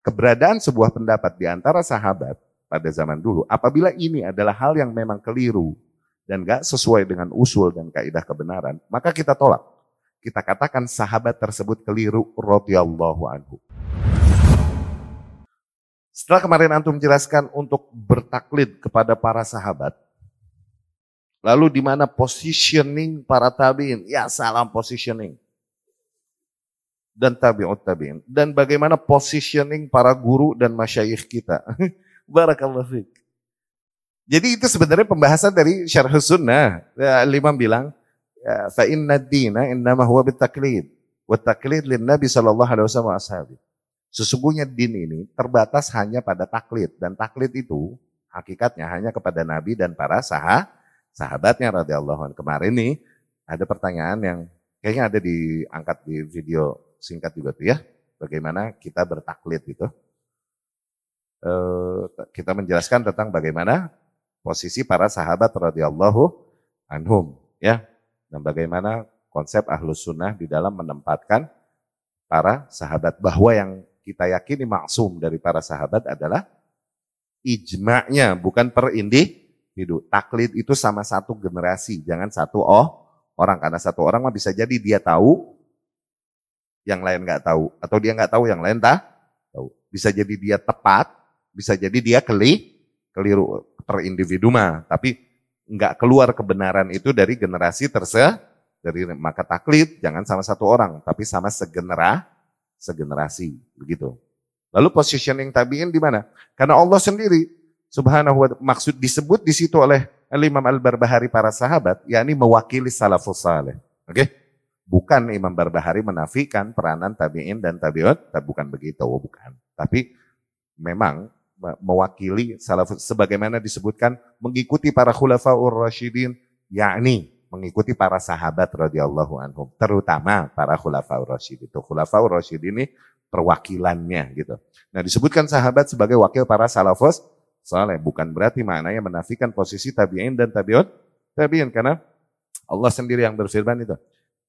keberadaan sebuah pendapat di antara sahabat pada zaman dulu, apabila ini adalah hal yang memang keliru dan gak sesuai dengan usul dan kaidah kebenaran, maka kita tolak. Kita katakan sahabat tersebut keliru radhiyallahu anhu. Setelah kemarin antum jelaskan untuk bertaklid kepada para sahabat, lalu di mana positioning para tabiin? Ya salam positioning dan tabi'ut tabi'in. Dan bagaimana positioning para guru dan masyayikh kita. Barakallahu fiqh. Jadi itu sebenarnya pembahasan dari syarh sunnah. Ya, Imam bilang, ya, fa inna dina innama huwa bitaklid. Wa taklid lin Nabi sallallahu alaihi wasallam ashabi. Sesungguhnya din ini terbatas hanya pada taklid dan taklid itu hakikatnya hanya kepada Nabi dan para sah sahabatnya radhiyallahu anhu. Kemarin nih ada pertanyaan yang kayaknya ada diangkat di video singkat juga tuh ya, bagaimana kita bertaklid gitu. E, kita menjelaskan tentang bagaimana posisi para sahabat radhiyallahu anhum ya, dan bagaimana konsep ahlus sunnah di dalam menempatkan para sahabat bahwa yang kita yakini maksum dari para sahabat adalah ijma'nya bukan per individu. Taklid itu sama satu generasi, jangan satu oh orang karena satu orang mah bisa jadi dia tahu yang lain nggak tahu atau dia nggak tahu yang lain tak tahu. Bisa jadi dia tepat, bisa jadi dia keli keliru per individu mah, tapi nggak keluar kebenaran itu dari generasi terse dari maka taklid jangan sama satu orang, tapi sama segenera segenerasi begitu. Lalu positioning tabiin di mana? Karena Allah sendiri subhanahu wa maksud disebut di situ oleh Imam Al-Barbahari para sahabat, yakni mewakili salafus saleh. Oke? Okay? Bukan Imam Barbahari menafikan peranan tabi'in dan tabi'ut, bukan begitu, oh, bukan. Tapi memang mewakili salafus sebagaimana disebutkan mengikuti para khulafaur rasyidin yakni mengikuti para sahabat radhiyallahu anhum terutama para khulafaur rasyidin. Itu khulafaur rasyidin ini perwakilannya gitu. Nah, disebutkan sahabat sebagai wakil para salafus saleh. Bukan berarti maknanya menafikan posisi tabi'in dan tabi'ut tabi'in. Karena Allah sendiri yang berfirman itu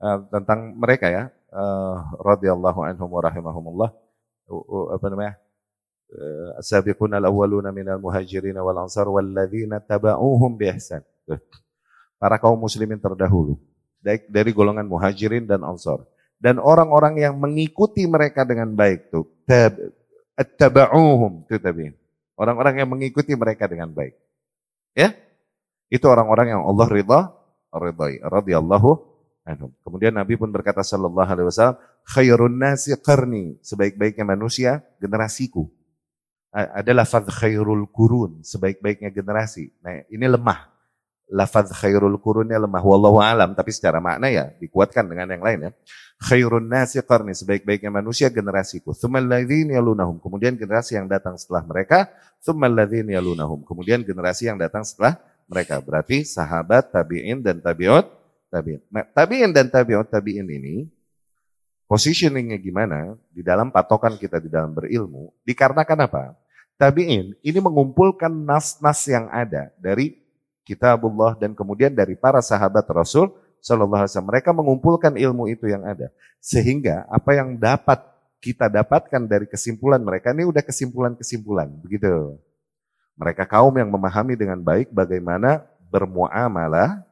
uh, tentang mereka ya. Uh, radhiyallahu anhum wa rahimahumullah. Uh, apa namanya? Uh, as-sabiquna al-awwaluna minal muhajirin wal ansar walladzina taba'uhum bi para kaum muslimin terdahulu. Dari, golongan muhajirin dan ansar. Dan orang-orang yang mengikuti mereka dengan baik tuh. Tab tabauhum itu tabi'in. Orang-orang yang mengikuti mereka dengan baik. Ya? Itu orang-orang yang Allah ridha ridhai. Radhiyallahu anhum. Kemudian Nabi pun berkata sallallahu alaihi wasallam, khairun nasi qarni, sebaik-baiknya manusia generasiku. Ada lafaz khairul kurun, sebaik-baiknya generasi. Nah, ini lemah. Lafaz khairul kurunnya lemah wallahu alam, tapi secara makna ya dikuatkan dengan yang lain ya. Khairun nasi qarni, sebaik-baiknya manusia generasiku. Tsummal ladzina yalunahum, kemudian generasi yang datang setelah mereka, tsummal ladzina yalunahum, kemudian generasi yang datang setelah mereka. Berarti sahabat, tabi'in dan tabi'ut tabiin. Nah, tabiin dan tabiut tabiin ini positioningnya gimana di dalam patokan kita di dalam berilmu dikarenakan apa? Tabiin ini mengumpulkan nas-nas yang ada dari kitabullah dan kemudian dari para sahabat Rasul Shallallahu Alaihi Wasallam. Mereka mengumpulkan ilmu itu yang ada sehingga apa yang dapat kita dapatkan dari kesimpulan mereka ini udah kesimpulan-kesimpulan begitu. Mereka kaum yang memahami dengan baik bagaimana bermuamalah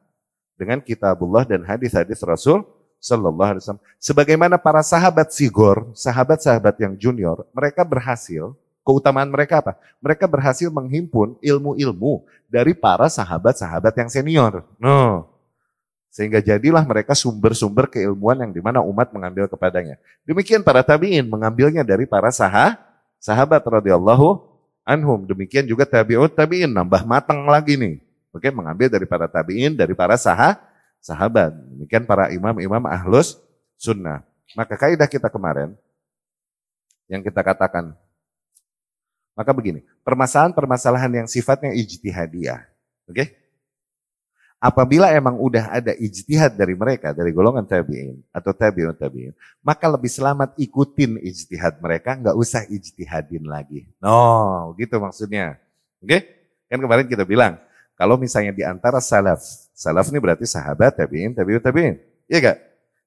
dengan kitabullah dan hadis-hadis Rasul Sallallahu Alaihi Wasallam. Sebagaimana para sahabat sigor, sahabat-sahabat yang junior, mereka berhasil, keutamaan mereka apa? Mereka berhasil menghimpun ilmu-ilmu dari para sahabat-sahabat yang senior. No. Sehingga jadilah mereka sumber-sumber keilmuan yang di mana umat mengambil kepadanya. Demikian para tabiin mengambilnya dari para sah sahabat radhiyallahu anhum. Demikian juga tabiut tabiin nambah matang lagi nih. Oke, mengambil dari para tabiin, dari para sah sahabat. Demikian para imam-imam ahlus sunnah. Maka kaidah kita kemarin, yang kita katakan, maka begini, permasalahan-permasalahan yang sifatnya ijtihadiyah. Oke? Apabila emang udah ada ijtihad dari mereka, dari golongan tabi'in atau tabi'un tabi'in, maka lebih selamat ikutin ijtihad mereka, nggak usah ijtihadin lagi. No, gitu maksudnya. Oke? Kan kemarin kita bilang, kalau misalnya di antara salaf, salaf ini berarti sahabat, tabi'in, tabi'ut, tabi'in. Iya gak?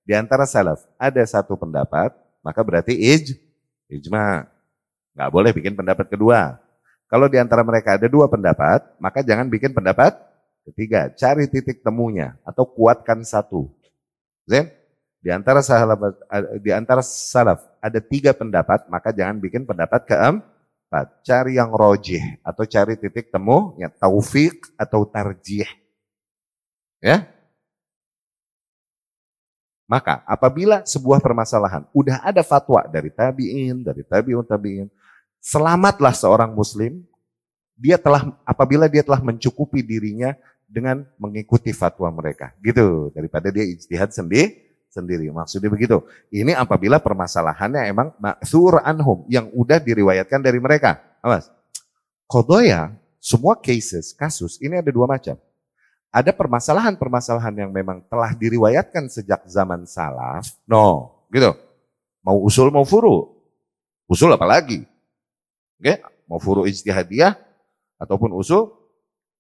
Di antara salaf ada satu pendapat, maka berarti ij, ijma. Nggak boleh bikin pendapat kedua. Kalau di antara mereka ada dua pendapat, maka jangan bikin pendapat ketiga. Cari titik temunya atau kuatkan satu. Zen, di antara salaf, di antara salaf ada tiga pendapat, maka jangan bikin pendapat keempat. Cari yang rojih atau cari titik temu, ya taufik atau tarjih. Ya, maka apabila sebuah permasalahan udah ada fatwa dari tabi'in, dari tabi'un tabi'in, selamatlah seorang muslim, dia telah apabila dia telah mencukupi dirinya dengan mengikuti fatwa mereka. Gitu, daripada dia ijtihad sendiri sendiri. Maksudnya begitu. Ini apabila permasalahannya emang maksur anhum yang udah diriwayatkan dari mereka. Awas. Kodoya, semua cases, kasus, ini ada dua macam ada permasalahan-permasalahan yang memang telah diriwayatkan sejak zaman salaf. No, gitu. Mau usul mau furu. Usul apalagi. Oke, okay? mau furu ijtihadiyah ataupun usul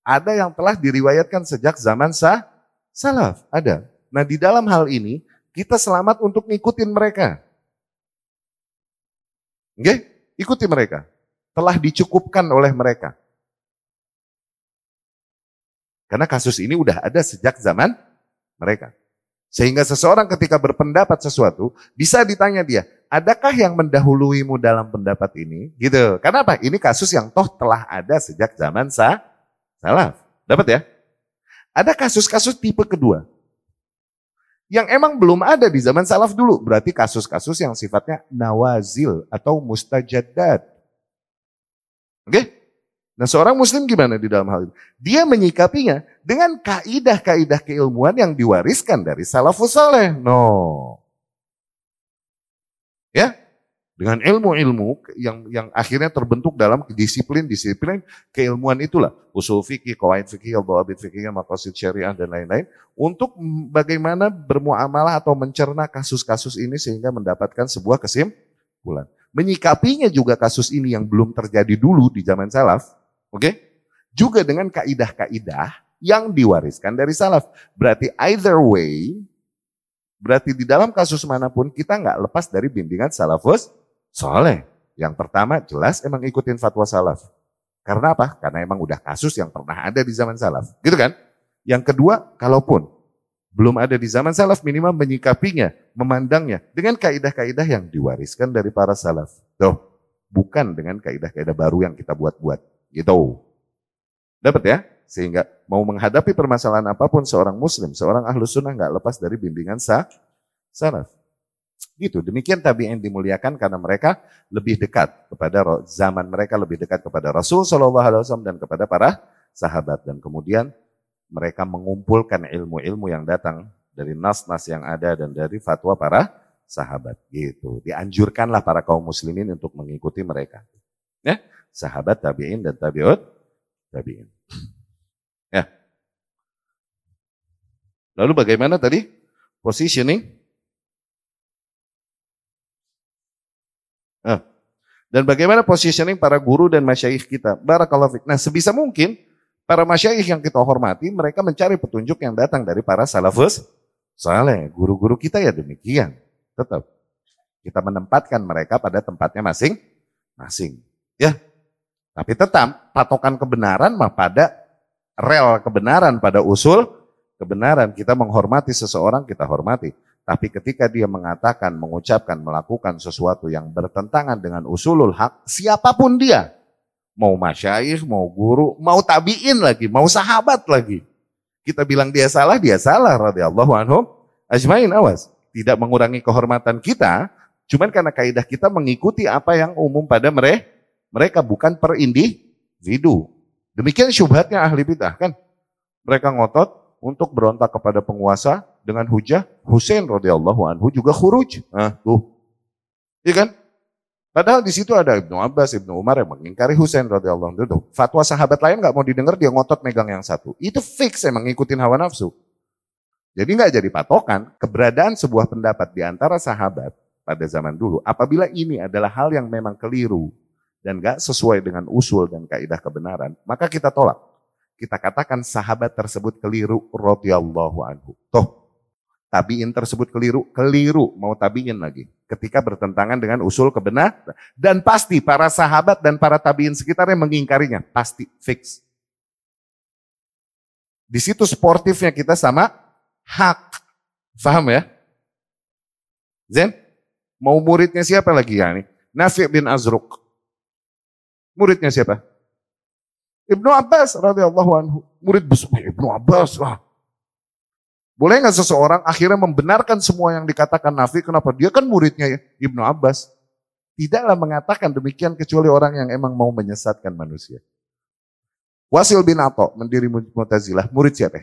ada yang telah diriwayatkan sejak zaman sah, salaf, ada. Nah, di dalam hal ini kita selamat untuk ngikutin mereka. Oke, ikuti mereka. Telah dicukupkan oleh mereka. Karena kasus ini udah ada sejak zaman mereka. Sehingga seseorang ketika berpendapat sesuatu, bisa ditanya dia, adakah yang mendahuluimu dalam pendapat ini? Gitu. Karena apa? Ini kasus yang toh telah ada sejak zaman sa salaf. Dapat ya? Ada kasus-kasus tipe kedua. Yang emang belum ada di zaman salaf dulu. Berarti kasus-kasus yang sifatnya nawazil atau mustajadat. Oke? Okay? Nah seorang muslim gimana di dalam hal ini? Dia menyikapinya dengan kaidah-kaidah keilmuan yang diwariskan dari salafus saleh. No. Ya, dengan ilmu-ilmu yang yang akhirnya terbentuk dalam disiplin-disiplin keilmuan itulah usul fikih, kawaid fikih, al fikih, maqasid syariah dan lain-lain untuk bagaimana bermuamalah atau mencerna kasus-kasus ini sehingga mendapatkan sebuah kesimpulan. Menyikapinya juga kasus ini yang belum terjadi dulu di zaman salaf, Oke? Okay? Juga dengan kaidah-kaidah yang diwariskan dari salaf. Berarti either way, berarti di dalam kasus mana pun kita nggak lepas dari bimbingan salafus soleh. Yang pertama jelas emang ikutin fatwa salaf. Karena apa? Karena emang udah kasus yang pernah ada di zaman salaf. Gitu kan? Yang kedua, kalaupun belum ada di zaman salaf minimal menyikapinya, memandangnya dengan kaidah-kaidah yang diwariskan dari para salaf. Tuh, bukan dengan kaidah-kaidah baru yang kita buat-buat. Gitu. Dapat ya? Sehingga mau menghadapi permasalahan apa pun seorang muslim, seorang ahlu sunnah nggak lepas dari bimbingan sah, salaf. Gitu. Demikian tabi'in dimuliakan karena mereka lebih dekat kepada zaman mereka lebih dekat kepada Rasul Shallallahu Alaihi Wasallam dan kepada para sahabat dan kemudian mereka mengumpulkan ilmu-ilmu yang datang dari nas-nas yang ada dan dari fatwa para sahabat gitu. Dianjurkanlah para kaum muslimin untuk mengikuti mereka. Ya, sahabat tabi'in dan tabi'ut tabi'in. Ya. Lalu bagaimana tadi positioning? Nah, dan bagaimana positioning para guru dan masyayikh kita? Barakallahu fiqh. Nah, sebisa mungkin para masyayikh yang kita hormati, mereka mencari petunjuk yang datang dari para salafus saleh. Guru-guru kita ya demikian. Tetap kita menempatkan mereka pada tempatnya masing-masing. Ya, tapi tetap patokan kebenaran mah pada rel kebenaran, pada usul kebenaran. Kita menghormati seseorang, kita hormati. Tapi ketika dia mengatakan, mengucapkan, melakukan sesuatu yang bertentangan dengan usulul hak, siapa pun dia, mau masyaih, mau guru, mau tabiin lagi, mau sahabat lagi. Kita bilang dia salah, dia salah radhiyallahu anhum ajmain awas. Tidak mengurangi kehormatan kita, cuman karena kaidah kita mengikuti apa yang umum pada mereka mereka bukan per individu. Demikian syubhatnya ahli bidah kan. Mereka ngotot untuk berontak kepada penguasa dengan hujah Husain radhiyallahu anhu juga khuruj. Nah, tuh. Iya kan? Padahal di situ ada Ibnu Abbas, Ibnu Umar yang mengingkari Husain radhiyallahu anhu. Fatwa sahabat lain nggak mau didengar, dia ngotot megang yang satu. Itu fix emang ngikutin hawa nafsu. Jadi nggak jadi patokan keberadaan sebuah pendapat di antara sahabat pada zaman dulu. Apabila ini adalah hal yang memang keliru, dan gak sesuai dengan usul dan kaidah kebenaran, maka kita tolak. Kita katakan sahabat tersebut keliru radhiyallahu anhu. Toh, tabiin tersebut keliru, keliru mau tabiin lagi. Ketika bertentangan dengan usul kebenar dan pasti para sahabat dan para tabiin sekitarnya mengingkarinya, pasti fix. Di situ sportifnya kita sama hak. Faham ya? Zen? Mau muridnya siapa lagi ya ini? Nafi' bin Azruk. Muridnya siapa? Ibnu Abbas radhiyallahu anhu. Murid besar Ibnu Abbas. Wah, boleh nggak seseorang akhirnya membenarkan semua yang dikatakan Nafi? Kenapa? Dia kan muridnya ya, Ibnu Abbas. Tidaklah mengatakan demikian kecuali orang yang emang mau menyesatkan manusia. Wasil bin Ato, mendiri Mu'tazilah, murid siapa?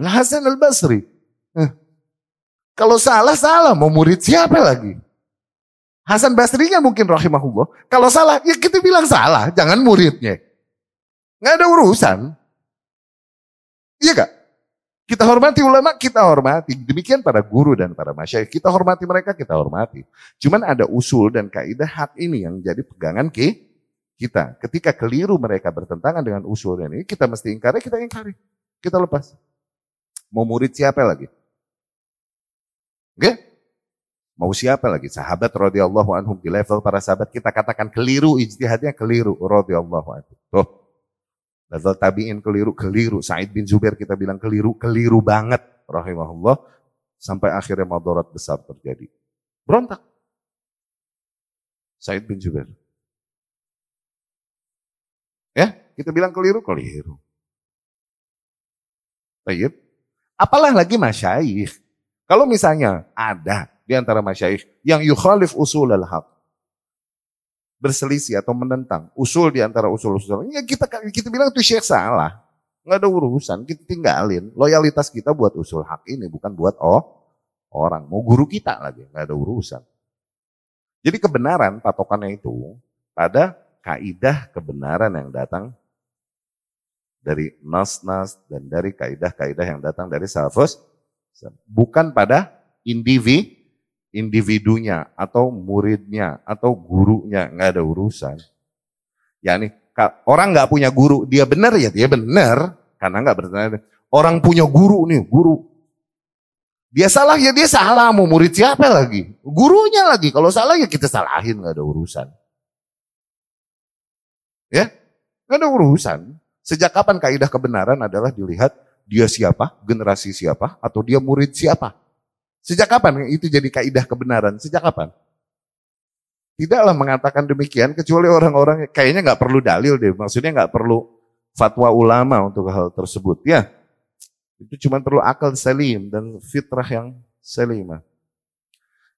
Al Hasan Al Basri. Eh. Kalau salah salah, mau murid siapa lagi? Hasan Basri nya mungkin rahimahullah. Kalau salah, ya kita bilang salah, jangan muridnya. Nggak ada urusan. Iya gak? Kita hormati ulama, kita hormati. Demikian para guru dan para masyayikh. Kita hormati mereka, kita hormati. Cuman ada usul dan kaidah hak ini yang jadi pegangan ke kita. Ketika keliru mereka bertentangan dengan usul ini, kita mesti ingkari, kita ingkari. Kita lepas. Mau murid siapa lagi? Oke? Mau siapa lagi? Sahabat radhiyallahu anhum di level para sahabat kita katakan keliru ijtihadnya keliru radhiyallahu anhu. Tuh. Level tabi'in keliru, keliru. Said bin Zubair kita bilang keliru, keliru banget. Rahimahullah. Sampai akhirnya madarat besar terjadi. Berontak. Said bin Zubair. Ya, kita bilang keliru, keliru. Baik. Apalah lagi masyaih. Kalau misalnya ada di antara masyaih yang yukhalif usul al-haq berselisih atau menentang usul di antara usul-usul. Ya kita kita bilang itu syekh salah. Nggak ada urusan, kita tinggalin. Loyalitas kita buat usul hak ini bukan buat oh orang. Mau guru kita lagi, nggak ada urusan. Jadi kebenaran patokannya itu pada kaidah kebenaran yang datang dari nas-nas dan dari kaidah-kaidah yang datang dari salafus bukan pada individu individunya atau muridnya atau gurunya nggak ada urusan. Ya nih orang nggak punya guru dia benar ya dia benar karena nggak bertanya. Orang punya guru nih guru dia salah ya dia salah mau murid siapa lagi gurunya lagi kalau salah ya kita salahin nggak ada urusan. Ya nggak ada urusan. Sejak kapan kaidah kebenaran adalah dilihat dia siapa, generasi siapa, atau dia murid siapa. Sejak kapan itu jadi kaidah kebenaran? Sejak kapan? Tidaklah mengatakan demikian kecuali orang-orang kayaknya nggak perlu dalil deh. Maksudnya nggak perlu fatwa ulama untuk hal tersebut. Ya, itu cuma perlu akal salim dan fitrah yang salimah.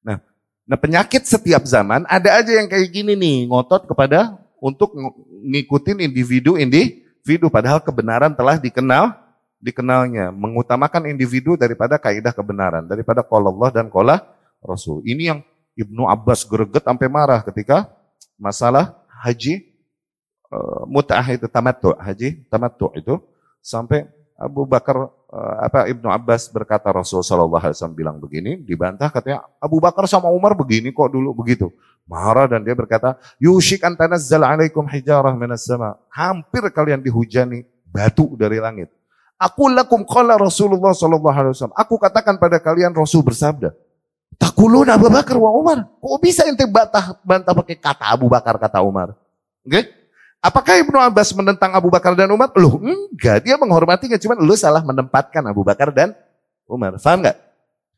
Nah, nah penyakit setiap zaman ada aja yang kayak gini nih ngotot kepada untuk ngikutin individu-individu padahal kebenaran telah dikenal dikenalnya, mengutamakan individu daripada kaidah kebenaran, daripada qala Allah dan qala Rasul. Ini yang Ibnu Abbas greget sampai marah ketika masalah haji uh, mut'ah itu tamattu, haji tamattu itu sampai Abu Bakar uh, apa Ibnu Abbas berkata Rasul sallallahu alaihi wasallam bilang begini, dibantah katanya Abu Bakar sama Umar begini kok dulu begitu. Marah dan dia berkata, "Yushik an tanazzal alaikum hijarah minas sama." Hampir kalian dihujani batu dari langit. Aku lakum qala Rasulullah sallallahu alaihi wasallam. Aku katakan pada kalian Rasul bersabda. Takulun Abu Bakar wa Umar. Kok bisa ente bantah bantah pakai kata Abu Bakar kata Umar? Oke? Okay? Apakah Ibnu Abbas menentang Abu Bakar dan Umar? Loh, enggak. Dia menghormatinya. Cuman lu salah menempatkan Abu Bakar dan Umar. Faham enggak?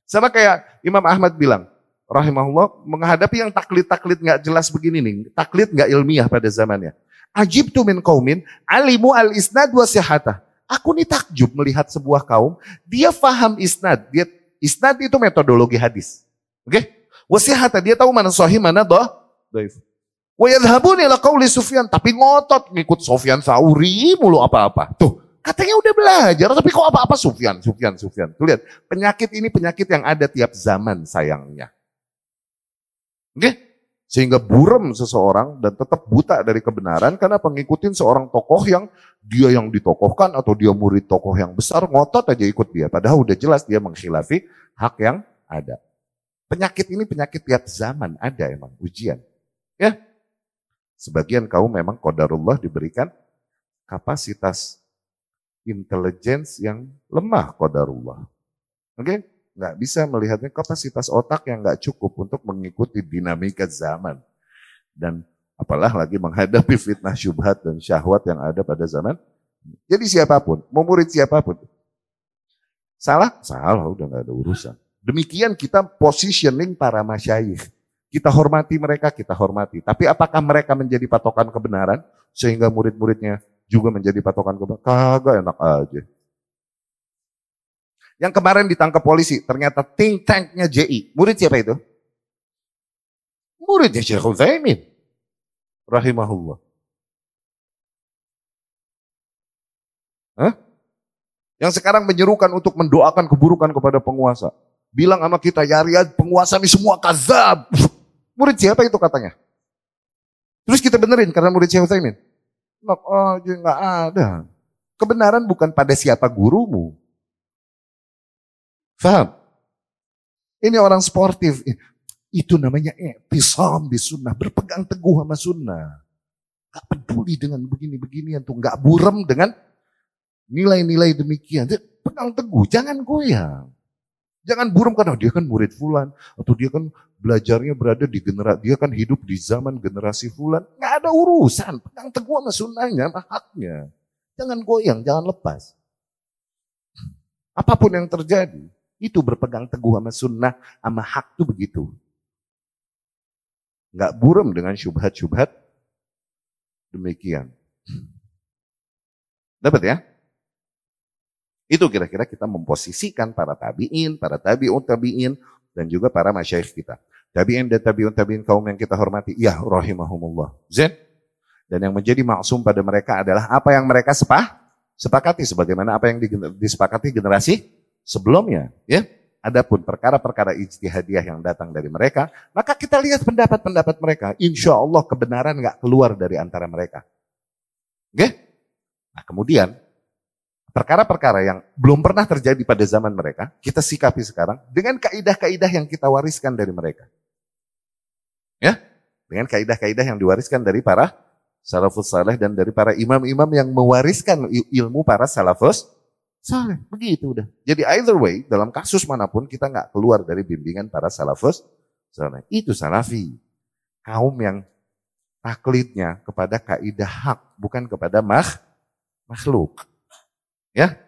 Sama kayak Imam Ahmad bilang, rahimahullah, menghadapi yang taklid-taklid nggak jelas begini nih. Taklid nggak ilmiah pada zamannya. Ajib tu min kaumin alimu al isnad wa sihatah. Aku nih takjub melihat sebuah kaum, dia faham isnad. Dia isnad itu metodologi hadis. Oke? Okay? Wasihata, dia tahu mana sahih, mana doh. Doif. Yadhabun ila Sufyan, tapi ngotot ngikut Sufyan Sauri mulu apa-apa. Tuh, katanya udah belajar, tapi kok apa-apa Sufyan, Sufyan, Sufyan. Tuh lihat, penyakit ini penyakit yang ada tiap zaman sayangnya. Oke? Okay? Sehingga burem seseorang dan tetap buta dari kebenaran karena pengikutin seorang tokoh yang dia yang ditokohkan atau dia murid tokoh yang besar ngotot aja ikut dia. Padahal udah jelas dia mengkhilafi hak yang ada. Penyakit ini penyakit tiap zaman ada emang ujian. Ya. Sebagian kaum memang kodarullah diberikan kapasitas intelligence yang lemah kodarullah. Oke? Okay? Nggak bisa melihatnya kapasitas otak yang nggak cukup untuk mengikuti dinamika zaman. Dan apalah lagi menghadapi fitnah syubhat dan syahwat yang ada pada zaman. Jadi siapa pun, mau murid siapa pun. Salah? Salah, udah nggak ada urusan. Demikian kita positioning para masyayikh. Kita hormati mereka, kita hormati. Tapi apakah mereka menjadi patokan kebenaran? Sehingga murid-muridnya juga menjadi patokan kebenaran? Kagak enak aja. Yang kemarin ditangkap polisi, ternyata think tanknya JI. Murid siapa itu? Muridnya Syekh Utsaimin. Rahimahullah. Hah? Yang sekarang menyerukan untuk mendoakan keburukan kepada penguasa. Bilang sama kita, ya Riyad, penguasa ini semua kazab. Murid siapa itu katanya? Terus kita benerin karena murid Syekh Utsaimin. Oh, nggak ada. Kebenaran bukan pada siapa gurumu, Faham? Ini orang sportif. Itu namanya etisam di sunnah. Berpegang teguh sama sunnah. Gak peduli dengan begini-beginian tuh. Gak burem dengan nilai-nilai demikian. Pegang teguh, jangan goyang. Jangan burem karena dia kan murid fulan. Atau dia kan belajarnya berada di generasi, dia kan hidup di zaman generasi fulan. Gak ada urusan. Pegang teguh sama sunnahnya, sama haknya. Jangan goyang, jangan lepas. Apa pun yang terjadi, itu berpegang teguh sama sunnah, sama hak tuh begitu. Nggak burem dengan syubhat-syubhat demikian. Dapat ya? Itu kira-kira kita memposisikan para tabi'in, para tabi'un tabi'in, dan juga para masyayikh kita. Tabi'in dan tabi'un tabi'in kaum yang kita hormati, ya rahimahumullah. Zen. Dan yang menjadi maksum pada mereka adalah apa yang mereka sepah, sepakati sebagaimana apa yang disepakati generasi sebelumnya, ya. Adapun perkara-perkara ijtihadiyah yang datang dari mereka, maka kita lihat pendapat-pendapat mereka. Insya Allah kebenaran nggak keluar dari antara mereka. Oke? Nah kemudian, perkara-perkara yang belum pernah terjadi pada zaman mereka, kita sikapi sekarang dengan kaidah-kaidah yang kita wariskan dari mereka. Ya? Dengan kaidah-kaidah yang diwariskan dari para salafus saleh dan dari para imam-imam yang mewariskan ilmu para salafus Saleh, begitu udah. Jadi either way, dalam kasus mana pun kita nggak keluar dari bimbingan para salafus saleh. Itu salafi. Kaum yang taklidnya kepada kaidah hak, bukan kepada makh, makhluk. Ya,